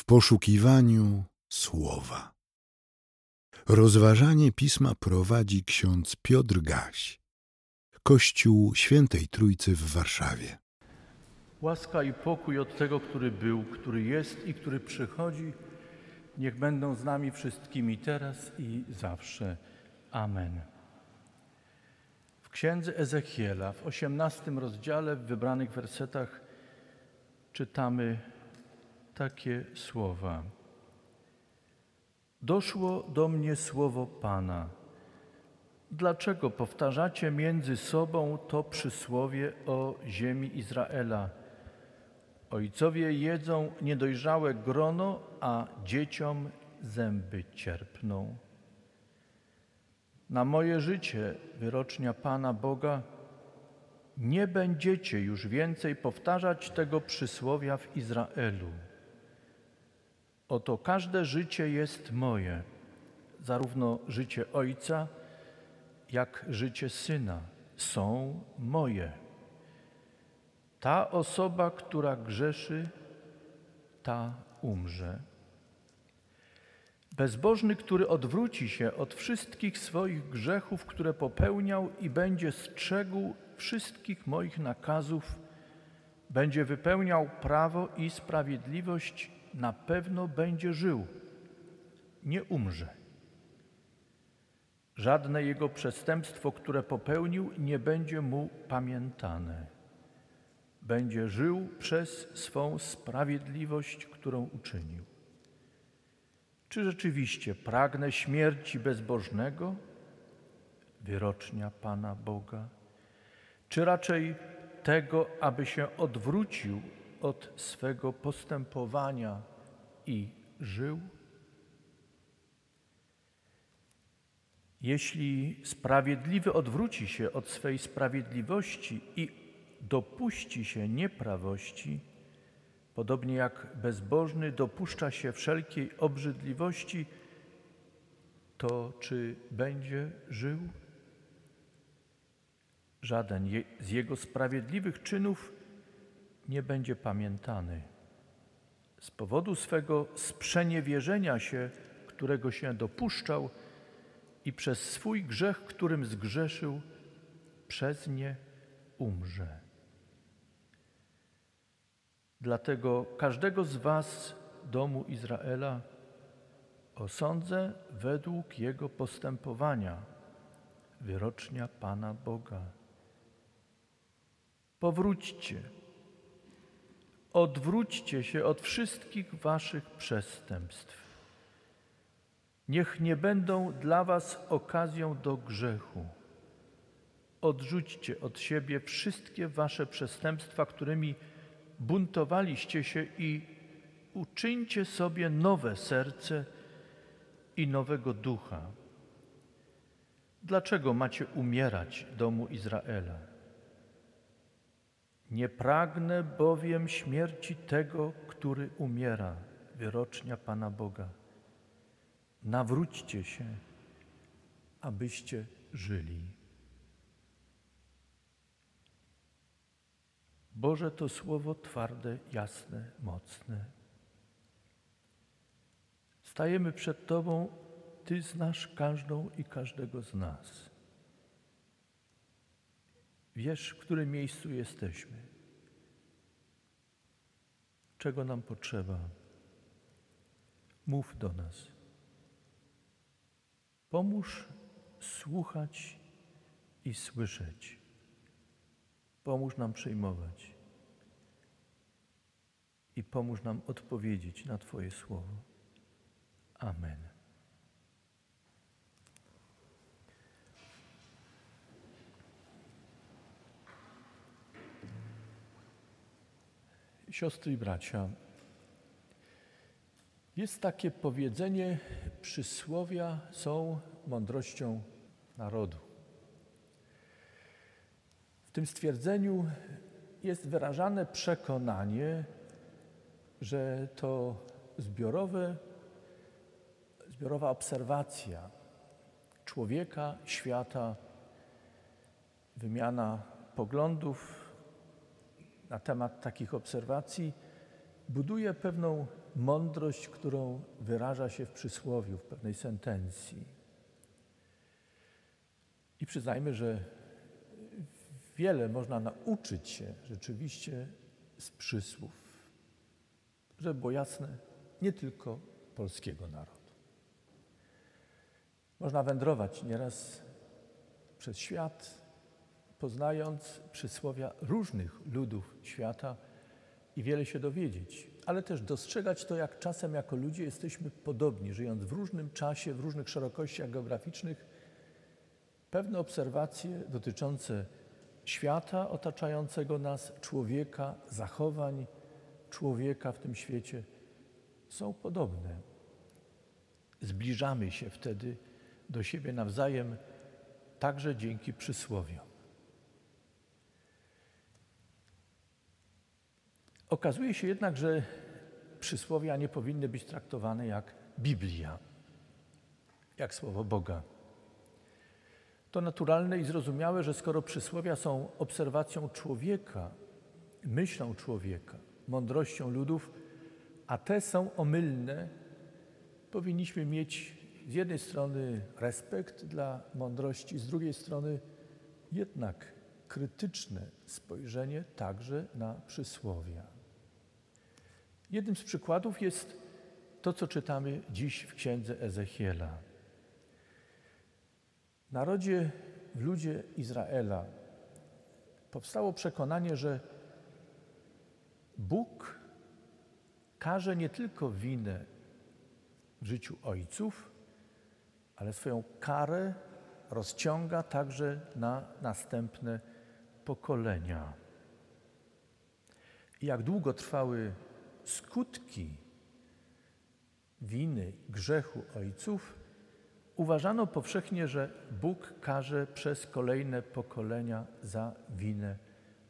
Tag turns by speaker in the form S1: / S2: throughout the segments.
S1: w poszukiwaniu słowa. Rozważanie pisma prowadzi ksiądz Piotr Gaś, Kościół Świętej Trójcy w Warszawie.
S2: Łaska i pokój od tego, który był, który jest i który przychodzi, niech będą z nami wszystkimi teraz i zawsze. Amen. W księdze Ezechiela, w osiemnastym rozdziale, w wybranych wersetach czytamy takie słowa. Doszło do mnie słowo Pana. Dlaczego powtarzacie między sobą to przysłowie o ziemi Izraela? Ojcowie jedzą niedojrzałe grono, a dzieciom zęby cierpną. Na moje życie, wyrocznia Pana Boga, nie będziecie już więcej powtarzać tego przysłowia w Izraelu. Oto każde życie jest moje, zarówno życie ojca, jak życie syna są moje. Ta osoba, która grzeszy, ta umrze. Bezbożny, który odwróci się od wszystkich swoich grzechów, które popełniał i będzie strzegł wszystkich moich nakazów, będzie wypełniał prawo i sprawiedliwość, na pewno będzie żył, nie umrze. Żadne jego przestępstwo, które popełnił, nie będzie mu pamiętane. Będzie żył przez swą sprawiedliwość, którą uczynił. Czy rzeczywiście pragnę śmierci bezbożnego, wyrocznia Pana Boga, czy raczej tego, aby się odwrócił od swego postępowania i żył? Jeśli sprawiedliwy odwróci się od swej sprawiedliwości i dopuści się nieprawości, podobnie jak bezbożny dopuszcza się wszelkiej obrzydliwości, to czy będzie żył? Żaden z jego sprawiedliwych czynów nie będzie pamiętany. Z powodu swego sprzeniewierzenia się, którego się dopuszczał i przez swój grzech, którym zgrzeszył, przez nie umrze. Dlatego każdego z Was, domu Izraela, osądzę według jego postępowania, wyrocznia Pana Boga. Powróćcie, odwróćcie się od wszystkich Waszych przestępstw. Niech nie będą dla Was okazją do grzechu. Odrzućcie od siebie wszystkie Wasze przestępstwa, którymi buntowaliście się i uczyńcie sobie nowe serce i nowego ducha. Dlaczego macie umierać, domu Izraela? Nie pragnę bowiem śmierci tego, który umiera, wyrocznia Pana Boga. Nawróćcie się, abyście żyli. Boże to słowo twarde, jasne, mocne. Stajemy przed Tobą, Ty znasz każdą i każdego z nas. Wiesz, w którym miejscu jesteśmy, czego nam potrzeba. Mów do nas. Pomóż słuchać i słyszeć. Pomóż nam przyjmować i pomóż nam odpowiedzieć na Twoje słowo. Amen. Siostry i bracia, jest takie powiedzenie, przysłowia są mądrością narodu. W tym stwierdzeniu jest wyrażane przekonanie, że to zbiorowe, zbiorowa obserwacja człowieka, świata, wymiana poglądów na temat takich obserwacji buduje pewną mądrość, którą wyraża się w przysłowiu, w pewnej sentencji. I przyznajmy, że wiele można nauczyć się rzeczywiście z przysłów, żeby było jasne, nie tylko polskiego narodu. Można wędrować nieraz przez świat, poznając przysłowia różnych ludów świata i wiele się dowiedzieć, ale też dostrzegać to, jak czasem jako ludzie jesteśmy podobni, żyjąc w różnym czasie, w różnych szerokościach geograficznych, pewne obserwacje dotyczące świata otaczającego nas, człowieka, zachowań człowieka w tym świecie są podobne. Zbliżamy się wtedy do siebie nawzajem, także dzięki przysłowiom. Okazuje się jednak, że przysłowia nie powinny być traktowane jak Biblia, jak słowo Boga. To naturalne i zrozumiałe, że skoro przysłowia są obserwacją człowieka, myślą człowieka, mądrością ludów, a te są omylne, powinniśmy mieć z jednej strony respekt dla mądrości, z drugiej strony jednak krytyczne spojrzenie także na przysłowia. Jednym z przykładów jest to, co czytamy dziś w księdze Ezechiela. W narodzie, w ludzie Izraela powstało przekonanie, że Bóg każe nie tylko winę w życiu ojców, ale swoją karę rozciąga także na następne pokolenia. I jak długo trwały skutki winy, grzechu ojców, uważano powszechnie, że Bóg karze przez kolejne pokolenia za winę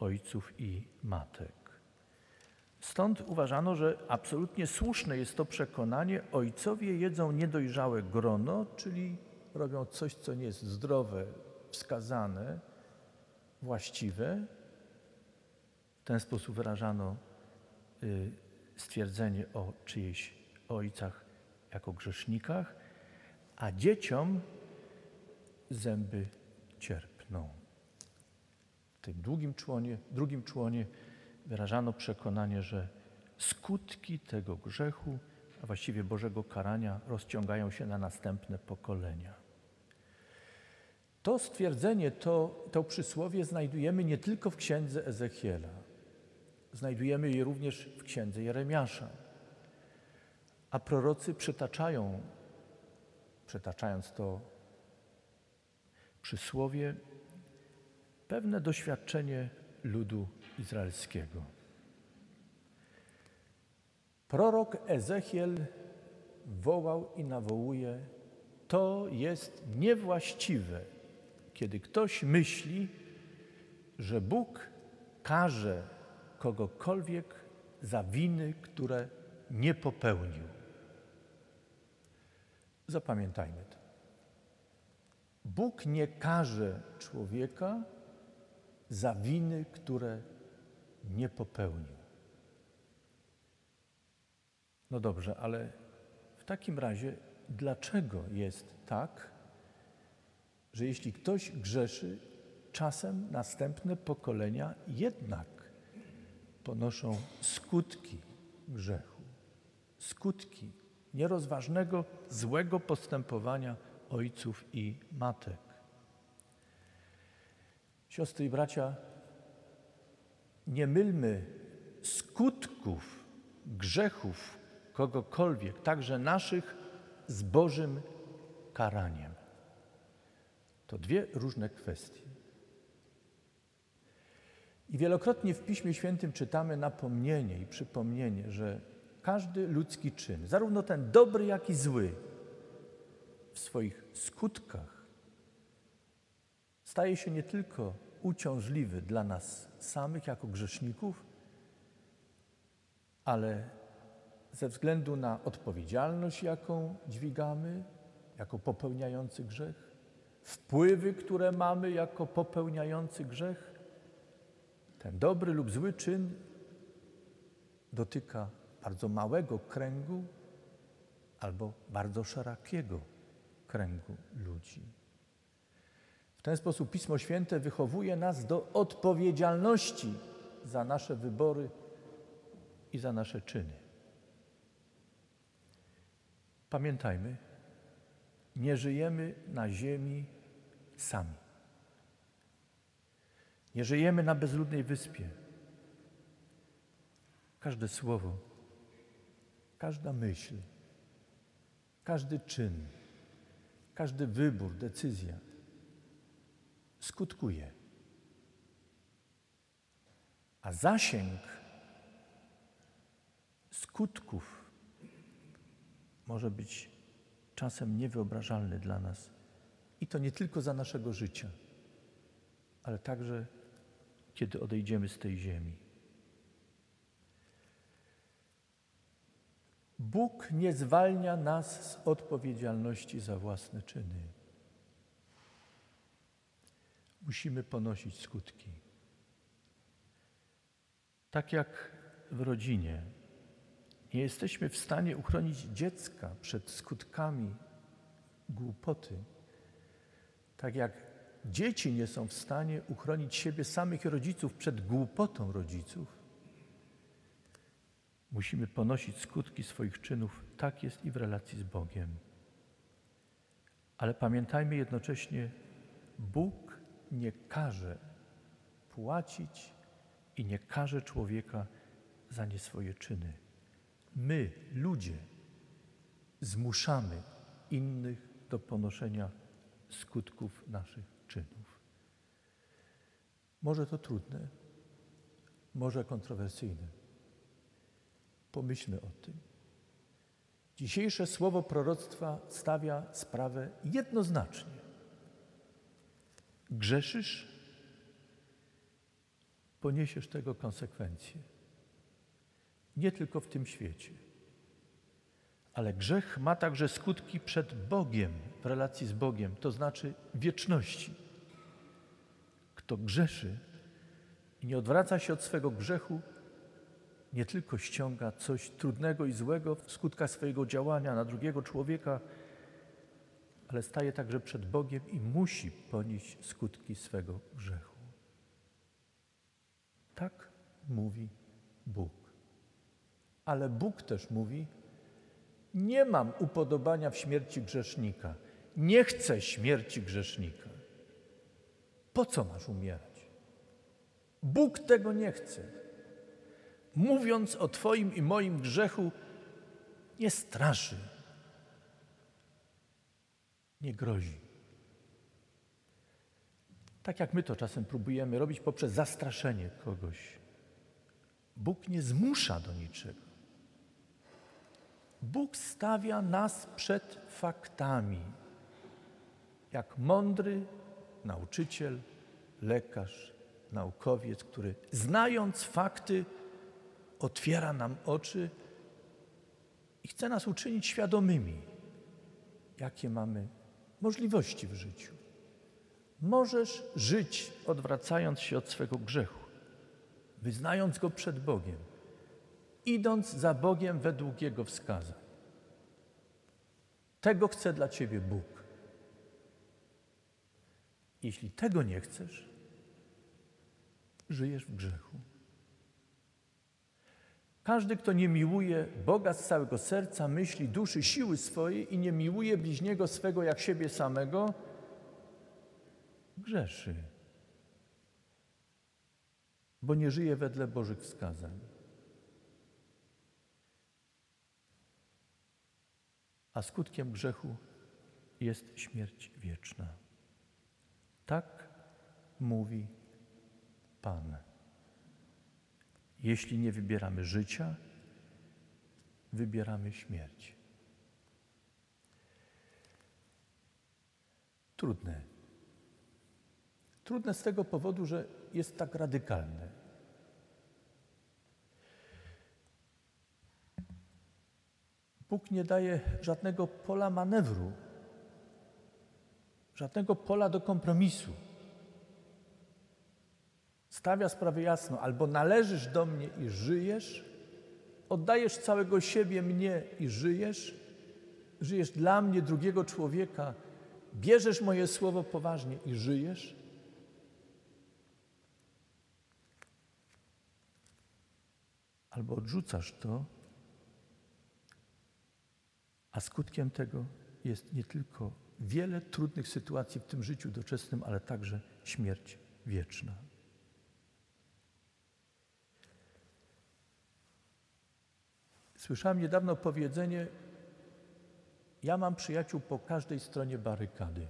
S2: ojców i matek. Stąd uważano, że absolutnie słuszne jest to przekonanie, ojcowie jedzą niedojrzałe grono, czyli robią coś, co nie jest zdrowe, wskazane, właściwe. W ten sposób wyrażano y, stwierdzenie o czyjejś ojcach jako grzesznikach, a dzieciom zęby cierpną. W tym drugim członie, drugim członie wyrażano przekonanie, że skutki tego grzechu, a właściwie Bożego karania, rozciągają się na następne pokolenia. To stwierdzenie, to, to przysłowie znajdujemy nie tylko w księdze Ezechiela, znajdujemy je również w księdze Jeremiasza. A prorocy przytaczają, przytaczając to przysłowie, pewne doświadczenie ludu izraelskiego. Prorok Ezechiel wołał i nawołuje: To jest niewłaściwe, kiedy ktoś myśli, że Bóg każe kogokolwiek za winy, które nie popełnił. Zapamiętajmy to. Bóg nie karze człowieka za winy, które nie popełnił. No dobrze, ale w takim razie dlaczego jest tak, że jeśli ktoś grzeszy, czasem następne pokolenia jednak ponoszą skutki grzechu, skutki nierozważnego, złego postępowania ojców i matek. Siostry i bracia, nie mylmy skutków grzechów kogokolwiek, także naszych, z Bożym karaniem. To dwie różne kwestie. I wielokrotnie w Piśmie Świętym czytamy napomnienie i przypomnienie, że każdy ludzki czyn, zarówno ten dobry, jak i zły, w swoich skutkach staje się nie tylko uciążliwy dla nas samych jako grzeszników, ale ze względu na odpowiedzialność, jaką dźwigamy jako popełniający grzech, wpływy, które mamy jako popełniający grzech, ten dobry lub zły czyn dotyka bardzo małego kręgu albo bardzo szerokiego kręgu ludzi. W ten sposób Pismo Święte wychowuje nas do odpowiedzialności za nasze wybory i za nasze czyny. Pamiętajmy, nie żyjemy na ziemi sami. Nie żyjemy na bezludnej wyspie. Każde słowo, każda myśl, każdy czyn, każdy wybór, decyzja skutkuje. A zasięg skutków może być czasem niewyobrażalny dla nas. I to nie tylko za naszego życia, ale także kiedy odejdziemy z tej ziemi. Bóg nie zwalnia nas z odpowiedzialności za własne czyny. Musimy ponosić skutki. Tak jak w rodzinie nie jesteśmy w stanie uchronić dziecka przed skutkami głupoty, tak jak dzieci nie są w stanie uchronić siebie samych rodziców przed głupotą rodziców, musimy ponosić skutki swoich czynów. Tak jest i w relacji z Bogiem. Ale pamiętajmy jednocześnie, Bóg nie każe płacić i nie każe człowieka za nie swoje czyny. My, ludzie, zmuszamy innych do ponoszenia skutków naszych czynów. Może to trudne, może kontrowersyjne. Pomyślmy o tym. Dzisiejsze słowo proroctwa stawia sprawę jednoznacznie. Grzeszysz, poniesiesz tego konsekwencje. Nie tylko w tym świecie. Ale grzech ma także skutki przed Bogiem, w relacji z Bogiem, to znaczy wieczności. Kto grzeszy i nie odwraca się od swego grzechu, nie tylko ściąga coś trudnego i złego w skutkach swojego działania na drugiego człowieka, ale staje także przed Bogiem i musi ponieść skutki swego grzechu. Tak mówi Bóg. Ale Bóg też mówi, nie mam upodobania w śmierci grzesznika. Nie chcę śmierci grzesznika. Po co masz umierać? Bóg tego nie chce. Mówiąc o Twoim i moim grzechu, nie straszy, nie grozi. Tak jak my to czasem próbujemy robić poprzez zastraszenie kogoś. Bóg nie zmusza do niczego. Bóg stawia nas przed faktami, jak mądry nauczyciel, lekarz, naukowiec, który znając fakty, otwiera nam oczy i chce nas uczynić świadomymi, jakie mamy możliwości w życiu. Możesz żyć odwracając się od swego grzechu, wyznając go przed Bogiem idąc za Bogiem według Jego wskazań. Tego chce dla Ciebie Bóg. Jeśli tego nie chcesz, żyjesz w grzechu. Każdy, kto nie miłuje Boga z całego serca, myśli, duszy, siły swojej i nie miłuje bliźniego swego jak siebie samego, grzeszy, bo nie żyje wedle Bożych wskazań. A skutkiem grzechu jest śmierć wieczna. Tak mówi Pan. Jeśli nie wybieramy życia, wybieramy śmierć. Trudne. Trudne z tego powodu, że jest tak radykalne. Bóg nie daje żadnego pola manewru, żadnego pola do kompromisu. Stawia sprawę jasno: albo należysz do mnie i żyjesz oddajesz całego siebie mnie i żyjesz, żyjesz dla mnie, drugiego człowieka, bierzesz moje słowo poważnie i żyjesz, albo odrzucasz to, a skutkiem tego jest nie tylko wiele trudnych sytuacji w tym życiu doczesnym, ale także śmierć wieczna. Słyszałem niedawno powiedzenie: Ja mam przyjaciół po każdej stronie barykady.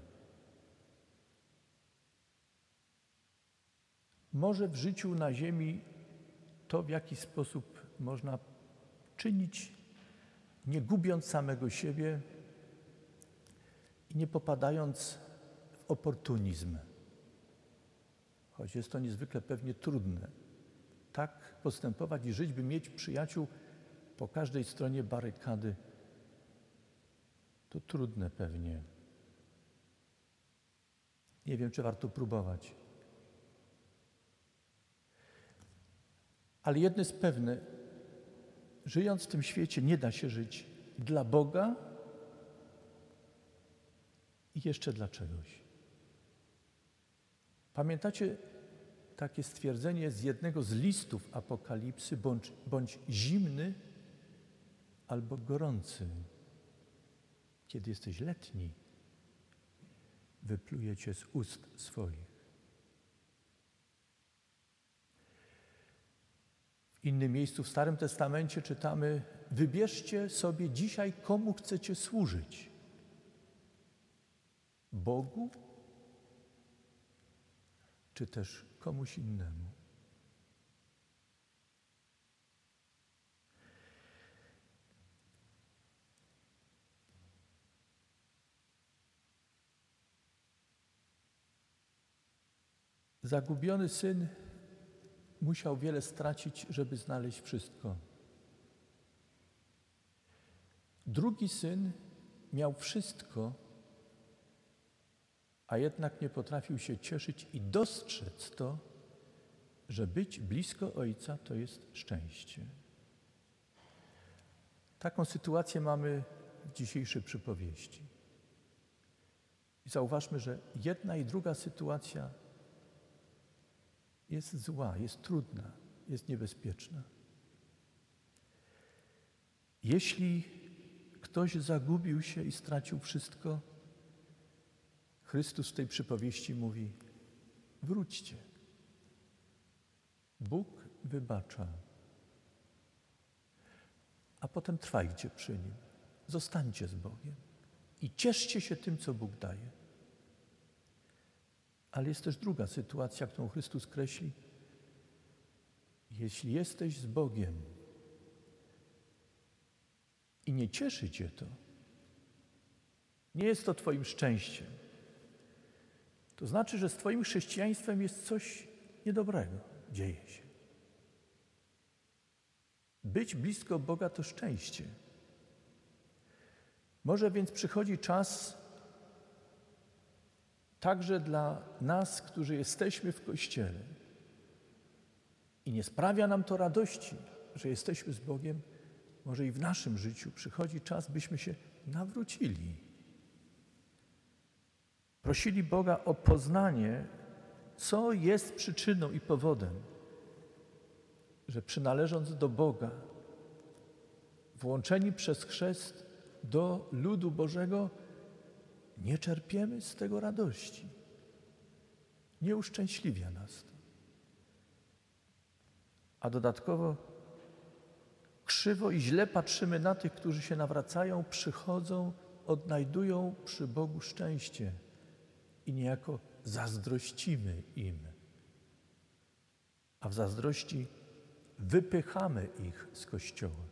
S2: Może w życiu na Ziemi to, w jaki sposób można czynić, nie gubiąc samego siebie i nie popadając w oportunizm. Choć jest to niezwykle pewnie trudne. Tak postępować i żyć, by mieć przyjaciół po każdej stronie barykady, to trudne pewnie. Nie wiem, czy warto próbować. Ale jedno jest pewne, żyjąc w tym świecie nie da się żyć dla Boga i jeszcze dla czegoś. Pamiętacie takie stwierdzenie z jednego z listów Apokalipsy, bądź, bądź zimny albo gorący. Kiedy jesteś letni, wypluje cię z ust swoich. Innym miejscu w Starym Testamencie czytamy: Wybierzcie sobie dzisiaj, komu chcecie służyć. Bogu czy też komuś innemu. Zagubiony syn musiał wiele stracić, żeby znaleźć wszystko. Drugi syn miał wszystko, a jednak nie potrafił się cieszyć i dostrzec to, że być blisko Ojca to jest szczęście. Taką sytuację mamy w dzisiejszej przypowieści. I zauważmy, że jedna i druga sytuacja jest zła, jest trudna, jest niebezpieczna. Jeśli ktoś zagubił się i stracił wszystko, Chrystus w tej przypowieści mówi: wróćcie. Bóg wybacza. A potem trwajcie przy Nim. Zostańcie z Bogiem i cieszcie się tym, co Bóg daje. Ale jest też druga sytuacja, którą Chrystus kreśli. Jeśli jesteś z Bogiem i nie cieszy Cię to, nie jest to Twoim szczęściem, to znaczy, że z Twoim chrześcijaństwem jest coś niedobrego, dzieje się. Być blisko Boga to szczęście. Może więc przychodzi czas także dla nas, którzy jesteśmy w Kościele i nie sprawia nam to radości, że jesteśmy z Bogiem, może i w naszym życiu przychodzi czas, byśmy się nawrócili. Prosili Boga o poznanie, co jest przyczyną i powodem, że przynależąc do Boga, włączeni przez chrzest do ludu Bożego, nie czerpiemy z tego radości. Nie uszczęśliwia nas to. A dodatkowo krzywo i źle patrzymy na tych, którzy się nawracają, przychodzą, odnajdują przy Bogu szczęście i niejako zazdrościmy im. A w zazdrości wypychamy ich z kościoła.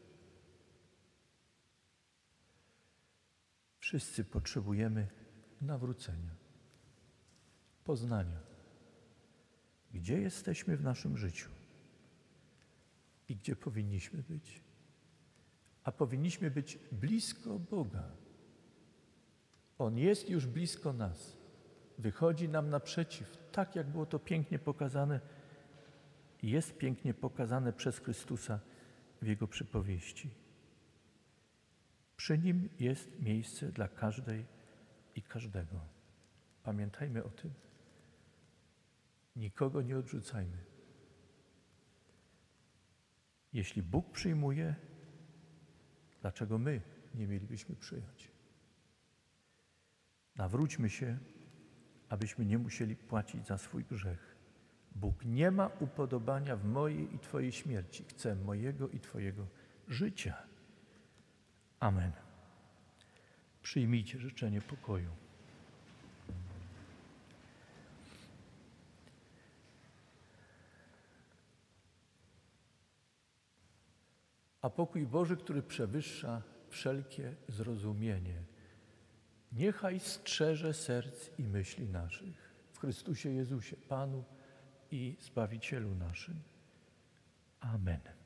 S2: Wszyscy potrzebujemy nawrócenia, poznania, gdzie jesteśmy w naszym życiu i gdzie powinniśmy być. A powinniśmy być blisko Boga. On jest już blisko nas. Wychodzi nam naprzeciw, tak jak było to pięknie pokazane, jest pięknie pokazane przez Chrystusa w Jego przypowieści. Przy Nim jest miejsce dla każdej i każdego. Pamiętajmy o tym. Nikogo nie odrzucajmy. Jeśli Bóg przyjmuje, dlaczego my nie mielibyśmy przyjąć? Nawróćmy się, abyśmy nie musieli płacić za swój grzech. Bóg nie ma upodobania w mojej i Twojej śmierci. Chce mojego i Twojego życia. Amen. Przyjmijcie życzenie pokoju. A pokój Boży, który przewyższa wszelkie zrozumienie, niechaj strzeże serc i myśli naszych w Chrystusie Jezusie, Panu i Zbawicielu naszym. Amen.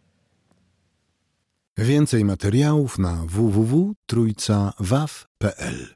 S1: Więcej materiałów na www.trójcawaw.pl